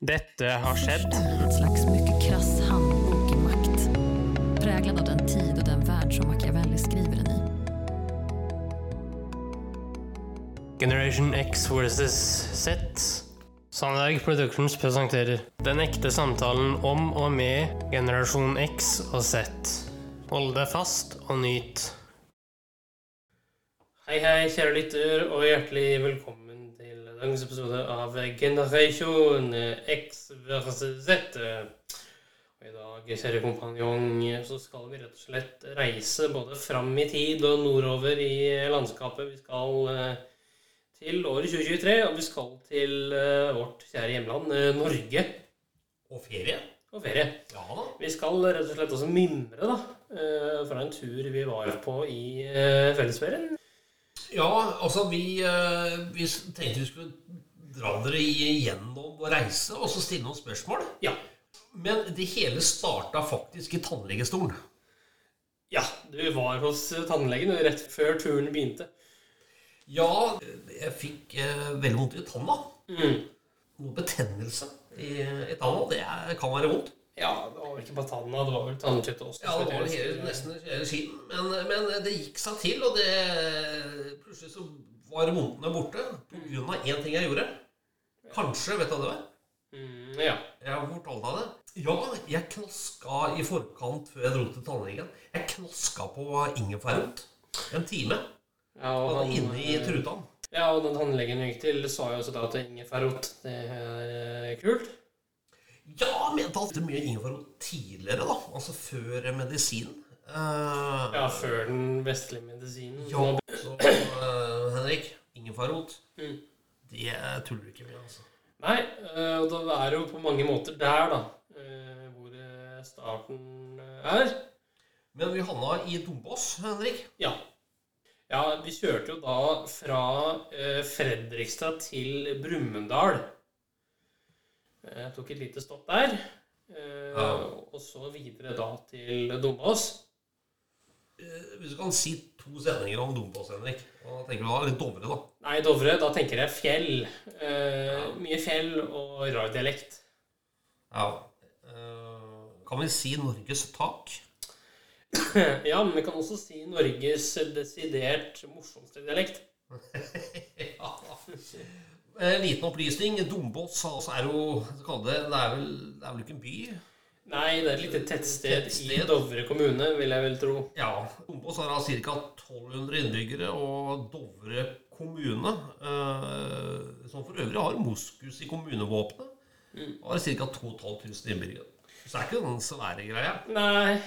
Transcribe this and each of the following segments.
Dette har skjedd. En slags mycket krass handbok i makt. Präglad av den tid och den värld som Machiavelli skriver den i. Generation X versus Z. Sandberg Productions presenterer Den ekte samtalen om og med generasjon X og Z. Hold deg fast og nyt. Hei, hei, kjære lytter, og hjertelig velkommen dagens episode av Generasjon X versus Z. Og i dag, kjære kompanjong, så skal vi rett og slett reise både fram i tid og nordover i landskapet. Vi skal eh, til året 2023, og vi skal til eh, vårt kjære hjemland, eh, Norge, Og ferie? og ferie. Ja da. Vi skal rett og slett også mimre da, eh, fra en tur vi var på i eh, fellesferien. Ja, altså vi, eh, vi tenkte vi skulle dra dere igjennom og reise, og så stille noen spørsmål. Ja. Men det hele starta faktisk i tannlegestolen. Ja, du var hos tannlegen rett før turen begynte. Ja, jeg fikk eh, veldig vondt i tanna. Mm. Noe betennelse i, i tanna. Det er, kan være vondt. Ja, det var ikke bare tanna, det var vel tannkjøttet også. Ja, det var hele, nesten hele skien. Men, men det gikk seg til, og det Plutselig så var vondtene borte av én ting jeg gjorde. Kanskje, vet du hva det var? Mm, ja. Jeg har fortalt deg det. Ja, jeg knaska i forkant før jeg dro til tannlegen. Jeg knaska på ingefærrot en time. Ja, og han, inne i truta. Ja, og den tannlegen jeg gikk til, sa jo også da at ingefærrot, det er eh, kult. Ja, mente alltid det mye ingefærrot tidligere, da. Altså før medisinen. Uh, Ja, før den vestlige medisinen. ja, så uh, Henrik, ingefærrot, Mm. det tuller du ikke med, altså. Nei, eh, og det er jo på mange måter der, da, eh, hvor eh, starten eh, er. Men vi havna i Dombås, Henrik. Ja. Ja, vi kjørte jo da fra eh, Fredrikstad til Brumunddal. Jeg tok et lite stopp der. eh, Ja. Og så videre da til Dombås. Eh, Hvis du kan si to sendinger om Dombås, Henrik. Da tenker du da litt Dovre, da. Nei, Dovre, da tenker jeg fjell. Ja. Mye fjell og rar dialekt. Ja. Eh, kan vi si Norges tak? ja, men vi kan også si Norges desidert morsomste dialekt. En liten opplysning. Dombås altså, er jo det, det, er vel, det er vel ikke en by? Nei, det er et lite tettsted, Tettsted. i Dovre kommune, vil jeg vel tro. Ja. Dombås har ca. 1200 innbyggere, og Dovre kommune, eh, som for øvrig har moskus i kommunevåpenet, har ca. 2500 innbyggere. Så det er ikke den svære greia. Nei,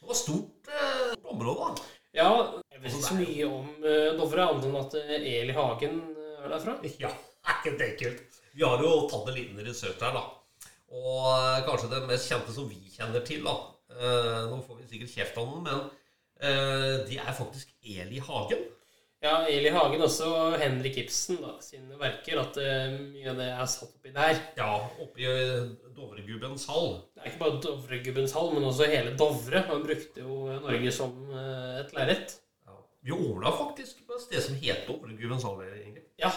Det var stort eh, område, da. ja Jeg vet ikke så mye om eh, Dovre, annet enn at eh, Eli Hagen eh, derfra. Ja, er ikke det kult? Vi har jo tatt en liten research her, da. Og eh, kanskje det mest kjente som vi kjenner til, da. Eh, nå får vi sikkert kjeft om den, men de det er faktisk Eli Hagen. Ja, Eli Hagen også, og Henrik Ibsen da, sine verker. At eh, mye av det er satt oppi der. Ja, oppi i eh, Dovregubbens hall. Det er ikke bare Dovregubbens hall, men også hele Dovre. Han brukte jo Norge som eh, et lerret. Vi ordna faktisk på et sted som het Dovregubbens hall. egentlig. Ja.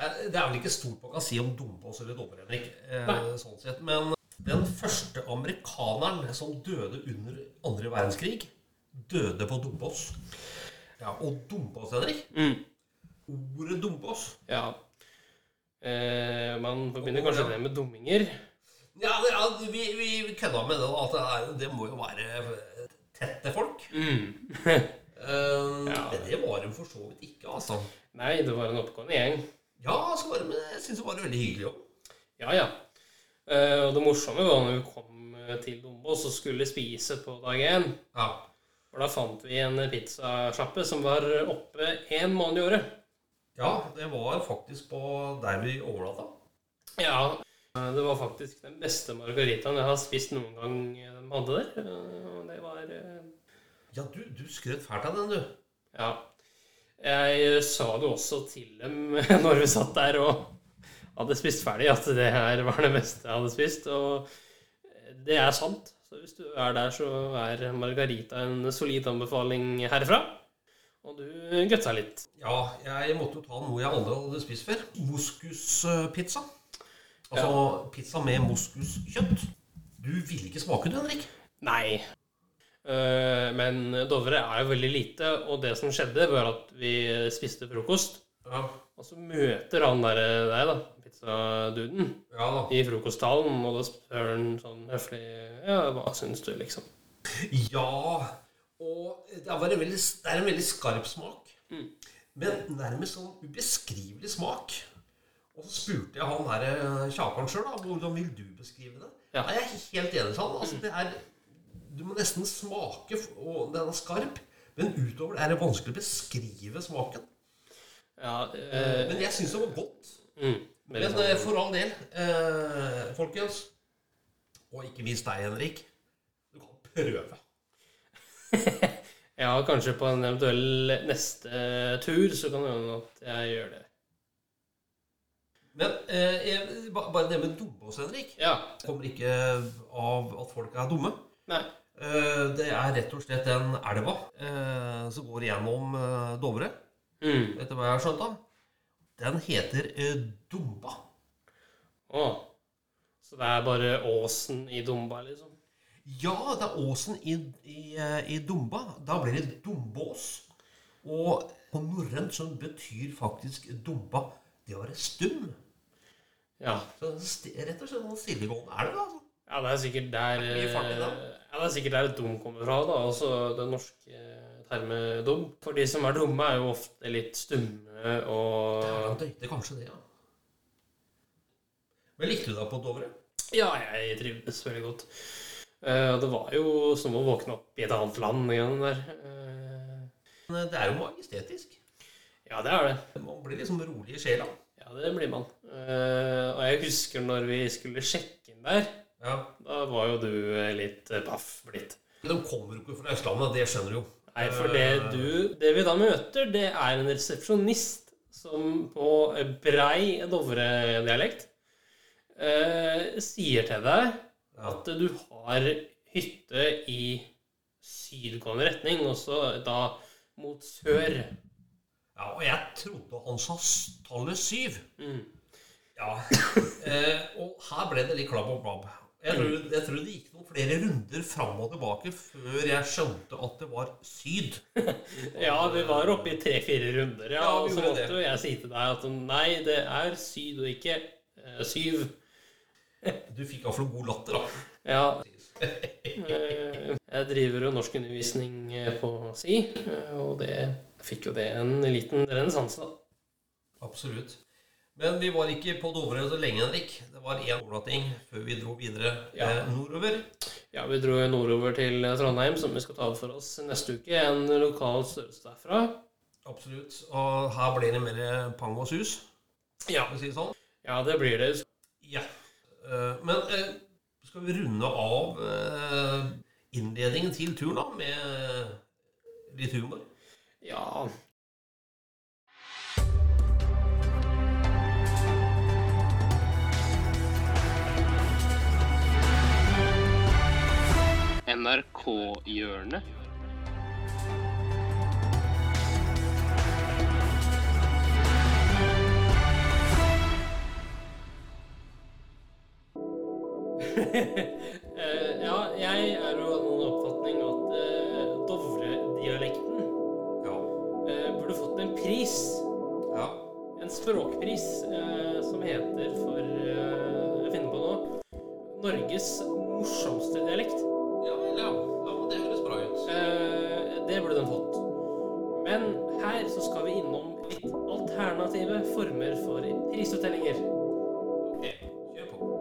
Eh, Det er vel ikke stort man kan si om Dombås eller Dovre, Henrik. eh, sånn sett. Men den første amerikaneren som døde under andre verdenskrig, døde på Dombås. Ja, og Dombås, Henrik Mm. Ordet Dombås Ja. Eh, man forbinder kanskje det med dumminger. Ja, det, ja vi, vi, vi kødda med det, at det, er, det må jo være tette folk. Mm. Eh, Ja. Men det var de for så vidt ikke, altså. Nei, det var en oppgående gjeng. Ja, så var det, men jeg syns det var veldig hyggelig òg. Ja, ja. Uh, og det morsomme var når vi kom eh, til Dombås og skulle spise på dag én. Ja. For da fant vi en pizzasjappe som var oppe én måned i året. ja, det var faktisk på der vi overnatta. Ja, eh, det var faktisk den beste margaritaen jeg har spist noen gang de hadde der. Eh, og Det var eh, Ja, du, du skrøt fælt av den, du. Ja. Jeg sa det også til dem når vi satt der og hadde spist ferdig, at det her var det meste jeg hadde spist. Og det er sant. Så hvis du er der, så er margarita en solid anbefaling herfra. Og du gutta litt. Ja, jeg måtte jo ta noe jeg aldri hadde spist før. Moskuspizza. Altså pizza med moskuskjøtt. Du ville ikke smake det, Henrik? Nei. Eh, men Dovre er jo veldig lite, og det som skjedde, var at vi spiste frokost. Ja. Og så møter han der, deg, da, pizzaduden, Ja da. i frokosttalen, og da spør han sånn høflig Ja, hva syns du, liksom? Ja, og det er, veldig, det er en veldig skarp smak. Men nærmest sånn ubeskrivelig smak. Og så spurte jeg han her eh, Kjakan sjøl, hvordan vil du beskrive det? Ja. Jeg er helt enig med han. Altså, det er, du må nesten smake, og den er skarp. Men utover det er det vanskelig å beskrive smaken. Ja, eh, Men jeg syns det var godt. mm, Men eh, sant. for all del, eh, folkens, og ikke minst deg, Henrik, du kan prøve. Ja, kanskje på en eventuell neste tur så kan det hende at jeg gjør det. Men eh, jeg- bare det med dumme hos Henrik Ja. kommer ikke av at folk er dumme. Nei. Eh, det er rett og slett den elva eh, som går gjennom eh, Dovre, Mm. etter hva jeg har skjønt. da. Den heter Dumba. Å. Så det er bare åsen i Dumba, liksom? Ja, det er åsen i, i, i Dumba. Da blir det Dumbås. Og på norrønt så betyr faktisk Dumba det å være stum. Ja. Så rett og slett en stillegående elv. Altså. ja, det er sikkert der Det er mye fart i den. Eh, Ja, det er sikkert der dum kommer fra, da. Altså den norske termet dum. For de som er dumme, er jo ofte litt stumme og Han døyte kanskje det, ja. Men likte du deg på Dovre? Ja, jeg trivdes veldig godt. Eh, det var jo som å våkne opp i et annet land igjen der. Eh, Men det er jo majestetisk. Ja, det er det. Man blir liksom rolig i sjela. Ja, det blir man. Eh, Og jeg husker når vi skulle sjekke inn der. Ja. Da var jo du eh, litt eh, paff blitt. De kommer jo ikke fra Østlandet, det skjønner du jo. Nei, for det du Det vi da møter, det er en resepsjonist som på brei Dovre-dialekt eh, sier til deg at du har hytte i sydgående retning, og så da mot sør. Ja, og jeg trodde han sa tallet syv. Mm. Ja. Eh, og her ble det litt klabb og blabb. Jeg tror, jeg tror det gikk noen flere runder fram og tilbake før jeg skjønte at det var syd. Ja, vi var oppe i tre-fire runder, ja. Ja, og så måtte det. jeg si til deg at nei, det er syd og ikke eh, syv. Du fikk iallfall god latter, da. Ja. Eh, Jeg driver jo norskundervisning eh, på si, eh, og det fikk jo det en liten renessanse, da. Absolutt. Men vi var ikke på Dovre så lenge, Henrik. Det var én overnatting før vi dro videre Ja. eh, nordover. Ja, vi dro nordover til Trondheim, som vi skal ta for oss neste uke. En lokal størrelse derfra. Absolutt. Og her blir det mer pang og sus, Ja, for å si det sånn. ja det blir det. Ja. Eh, Men eh, skal vi runde av eh, innledningen til turen da, med litt humor? Ja. NRK-hjørnet. uh, ja, jeg er jo av den oppfatning at uh, Dovre-dialekten Ja. uh, burde fått en pris. ja. En språkpris eh, som heter for Jeg finner på nå Norges morsomste dialekt. Former for prisutdelinger. Okay, kjør på.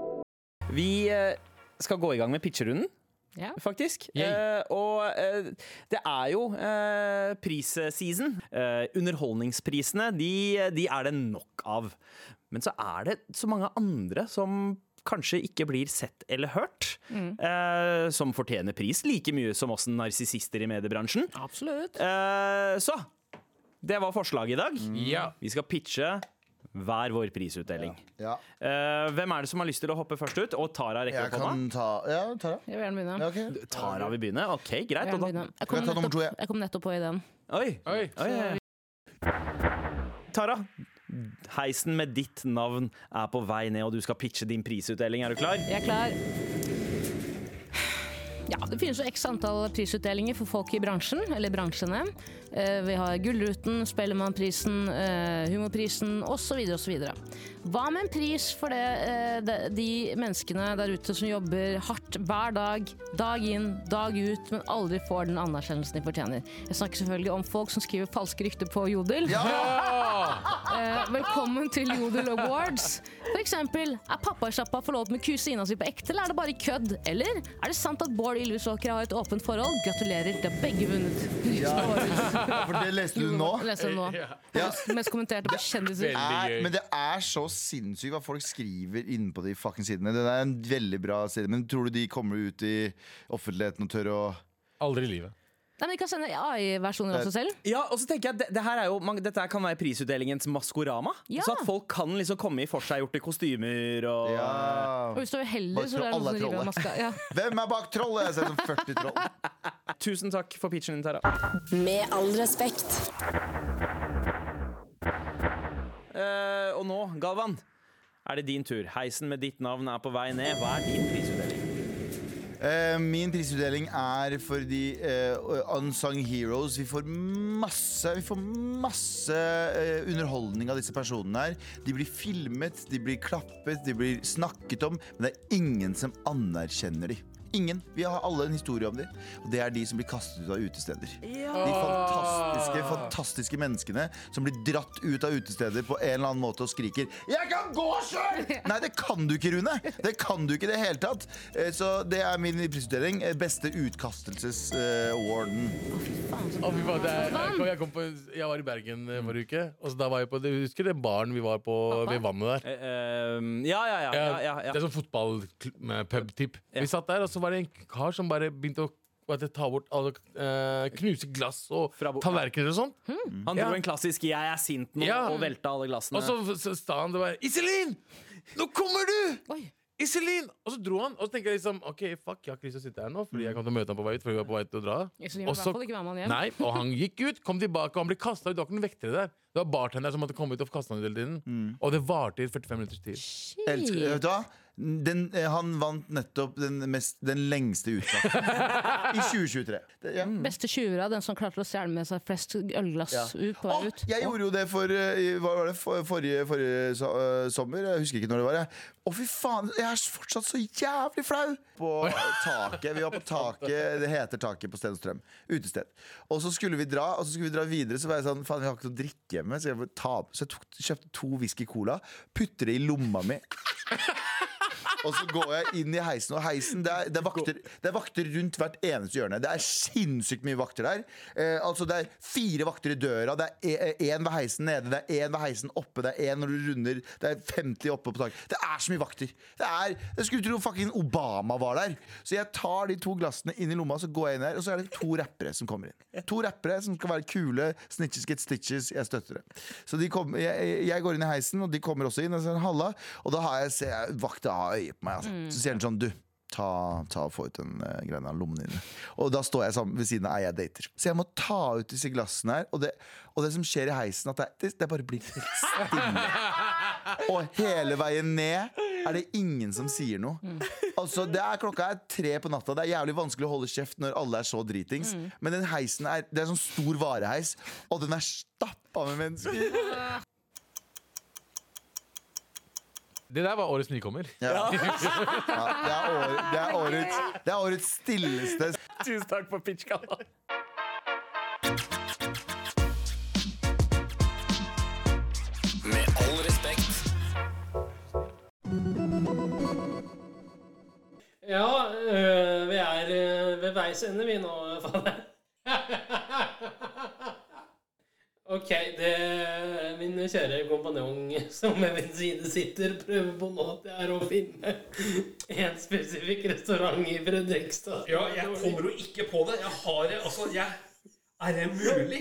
Vi eh, skal gå i gang med pitcherunden. Ja. Faktisk. Eh, og eh, det er jo eh, prisseason. Eh, underholdningsprisene, de, de er det nok av. Men så er det så mange andre som kanskje ikke blir sett eller hørt. Eh, som fortjener pris like mye som oss narsissister i mediebransjen. Absolutt. Eh, så det var forslaget i dag. Ja. Vi skal pitche hver vår prisutdeling. Ja. Eh, hvem er det som har lyst til å hoppe først ut? Og Tara rekker Jeg å komme. kan ta Ja, Tara. Jeg vil gjerne begynne. Ja, ok. Tara vil begynne? OK, Jeg, greit. vil Og da, begynne. jeg, kom jeg nummer nettopp, to, jeg? jeg kom nettopp på ideen. oi, Oi. oi, oi. Tara, Heisen med ditt navn er på vei ned, og du skal pitche din prisutdeling. Er du klar? Jeg er klar. Ja, Det finnes jo x antall prisutdelinger for folk i bransjen, eller bransjene. Eh, Vi har Gullruten, Spellemannprisen, eh, Humorprisen osv. osv. Hva med en pris for det, eh, de- de menneskene der ute som jobber hardt hver dag, dag inn, dag ut, men aldri får den anerkjennelsen de fortjener? Jeg snakker selvfølgelig om folk som skriver falske rykter på Jodel. Ja! velkommen til Jodel Awards. Eksempel, er pappasjappa forlovet med kusina si på ekte, eller er det bare kødd? Eller er det sant at Bård Ylvisåker har et åpent forhold? Gratulerer, de har begge vunnet. Ja. For det leste du nå. Leste du nå. Ja. Mest kommenterte på kjendiser. Er, men det er så sinnssykt hva folk skriver inne på de fucking sidene. Det er en veldig bra side. Men tror du de kommer ut i offentligheten og tør å Aldri i livet. Nei, men De kan sende AI-versjoner av seg selv. Ja, og så tenker jeg det, det her er jo, man, Dette her kan være prisutdelingens Maskorama. Ja. Så at folk kan liksom komme i forseggjorte kostymer og Og hvis du er uheldig, så er det noen som river av maska. Ja. Hvem er bak trollet? Jeg ser som 40 troll. Tusen takk for pitchen din, Tara. Med all respekt. Uh, og nå, Galvan, er det din tur. Heisen med ditt navn er på vei ned. Hva er din prisutdeling? Eh, min prisutdeling er for de eh, unsung heroes. Vi får masse, vi får masse eh, underholdning av disse personene her. De blir filmet, de blir klappet, de blir snakket om, men det er ingen som anerkjenner de. Ingen. Vi har alle en historie om dem. Og det er de som blir kastet ut av utesteder. De fantastiske, fantastiske menneskene som blir dratt ut av utesteder på en eller annen måte og skriker 'Jeg kan gå sjøl!' Nei, det kan du ikke, Rune. Det kan du ikke i det hele tatt. Eh, Så det er min prisutdeling. Eh, Beste utkastelses-awarden. Er, jeg, jeg, jeg var i Bergen eh, forrige uke. Og så da var jeg på, du husker det baren vi var på ved vannet der? Eh, ja, ja, ja. ja, ja, Det er sånn fotballpub-tipp. Vi satt der, og så var det en kar som bare begynte å ta bort alle eh, Knuse glass og tallerkener og sånn. Han dro Ja. en klassisk 'jeg er sint nå' Ja. og velta alle glassene. Og så, så sa han det bare Iselin! Nå kommer du! Oi. Iselin! Og så dro han. Og så tenker jeg liksom OK, fuck, jeg har ikke lyst til å sitte her nå, fordi jeg kom til å møte ham på vei ut. Fordi vi var på vei til å dra Iselin vil i Og så- hvert fall ikke være med han hjem. Nei, og han gikk ut, kom tilbake, og han ble kasta ut. Det var ikke noen vektere der. Det var bartender som måtte komme ut og kaste han ut hele tiden. Og det varte i 45 minutters tid. Shit. Den, eh, han vant nettopp den, mest, den lengste utgaven I 2023. Det, ja. Beste tjuvere, den som klarte å stjele med seg flest ølglass Ja. ut på vei ut. jeg gjorde jo det for, eh, hva var det, for forrige, forrige so uh, sommer. Jeg husker ikke når det var. Å, fy faen! Jeg er fortsatt så jævlig flau! På taket. Vi var på taket. Det heter Taket på Stenstrøm. Utested. Og så skulle vi dra Og så skulle vi dra videre. Så var jeg sånn Faen, vi har ikke noe å drikke hjemme. Så jeg, ta, så jeg tok, kjøpte to whisky cola, putter det i lomma mi. Og så går jeg inn i heisen, og heisen det er, det, er vakter, det er vakter rundt hvert eneste hjørne. Det er sinnssykt mye vakter der. Eh, altså Det er fire vakter i døra, det er én ved heisen nede, det er én ved heisen oppe, det er én når du runder, det er 50 oppe på taket. Det er så mye vakter. Det er, Jeg skulle tro fucking Obama var der. Så jeg tar de to glassene inn i lomma, så går jeg inn her, og så er det to rappere som kommer inn. To rappere som skal være kule. Snitches get stitches. Jeg støtter det. Så kom, jeg, jeg går inn i heisen, og de kommer også inn. Og så halla, og da har jeg, jeg vakta av øye på meg. Altså. Så sier han sånn Du, ta, ta og få ut den uh, greia av lommene dine. Og da står jeg sammen ved siden av ei jeg dater. Så jeg må ta ut disse glassene her. Og det, og det som skjer i heisen, at det, det, bare blir helt stille. Og hele veien ned er det ingen som sier noe. Altså, det er Klokka er tre på natta. Det er jævlig vanskelig å holde kjeft når alle er så dritings. Men den heisen er Det er sånn stor vareheis, og den er stappa med mennesker. Det der var årets nykommer. Ja. Ja, det, er år, det, er årets, det er årets stilleste. Tusen takk for pitch, Med all respekt. Ja, øh, vi er øh, ved veis ende, vi nå, fader. Ok, det min kjære kompanjong som ved min side sitter, prøver på nå, at jeg er å finne en spesifikk restaurant i Fredrikstad. Ja, jeg kommer jo ikke på det. Jeg har det, altså, jeg Er det mulig?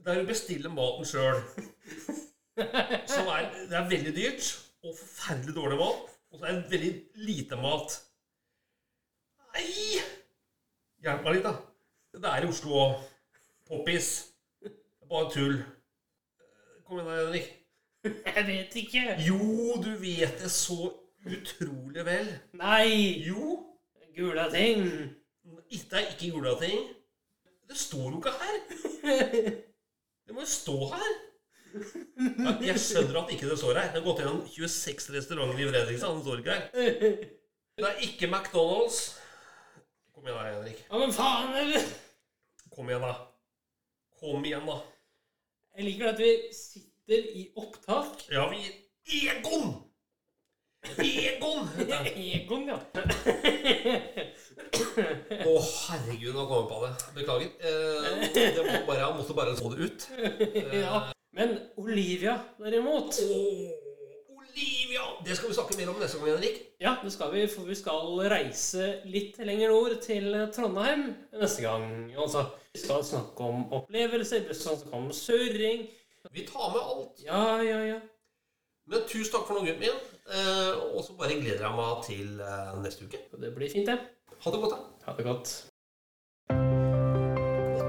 Det er å bestille maten sjøl. Som er Det er veldig dyrt og forferdelig dårlig mat. Og så er det veldig lite mat. Nei! Hjelp meg litt, da. Det er i Oslo òg. Poppis. Bare tull. Kom igjen, da, Henrik. Jeg vet ikke. Jo, du vet det så utrolig vel. Nei! Jo, Gula ting. det er ikke Gulating. Det står jo ikke her. Det må jo stå her. Ja, jeg skjønner at ikke det står her. Det har gått gjennom 26 restauranter i Fredrikstad. Det står ikke her. Det er ikke McDonald's. Kom igjen da, Henrik. Ja, men faen! eller? Kom igjen, da. Kom igjen, da. Jeg liker at vi sitter i opptak. Ja, vi Egon! Egon! Egon, ja. Å, herregud, nå kom jeg på det. Beklager. Eh, det må bare, jeg måtte bare få det ut. ja. Men Olivia, derimot Å, Olivia! Det skal vi snakke mer om neste gang, Henrik. Ja, det skal vi, for vi skal reise litt lenger nord, til Trondheim neste gang. Altså, vi skal snakke om opplevelser, vi skal snakke om surring. Vi tar med alt. Ja, ja, ja. Men tusen takk for nå, gutten min. Eh, og så bare gleder jeg meg til eh, neste uke. Det blir fint, det. Ha det godt, da. Ha det godt.